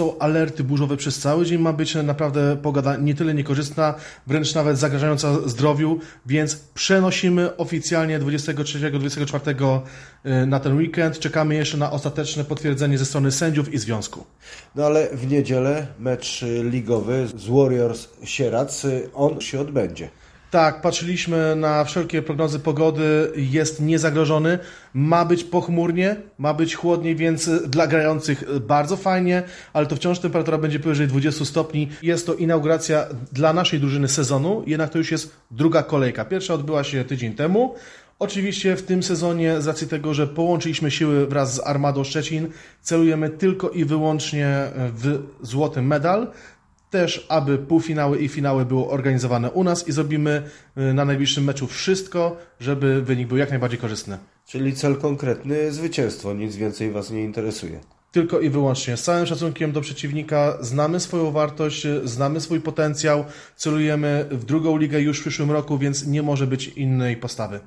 są alerty burzowe przez cały dzień, ma być naprawdę pogoda nie tyle niekorzystna, wręcz nawet zagrażająca zdrowiu, więc przenosimy oficjalnie 23-24 y, na ten weekend. Czekamy jeszcze na ostateczne potwierdzenie ze strony sędziów i związku. No ale w niedzielę mecz ligowy z Warriors Sierac, y, on się odbędzie. Tak, patrzyliśmy na wszelkie prognozy pogody, jest niezagrożony. Ma być pochmurnie, ma być chłodniej, więc dla grających bardzo fajnie, ale to wciąż temperatura będzie powyżej 20 stopni. Jest to inauguracja dla naszej drużyny sezonu, jednak to już jest druga kolejka. Pierwsza odbyła się tydzień temu. Oczywiście w tym sezonie, z racji tego, że połączyliśmy siły wraz z Armadą Szczecin, celujemy tylko i wyłącznie w złoty medal też, aby półfinały i finały były organizowane u nas i zrobimy y, na najbliższym meczu wszystko, żeby wynik był jak najbardziej korzystny. Czyli cel konkretny zwycięstwo, nic więcej Was nie interesuje. Tylko i wyłącznie z całym szacunkiem do przeciwnika, znamy swoją wartość, znamy swój potencjał, celujemy w drugą ligę już w przyszłym roku, więc nie może być innej postawy.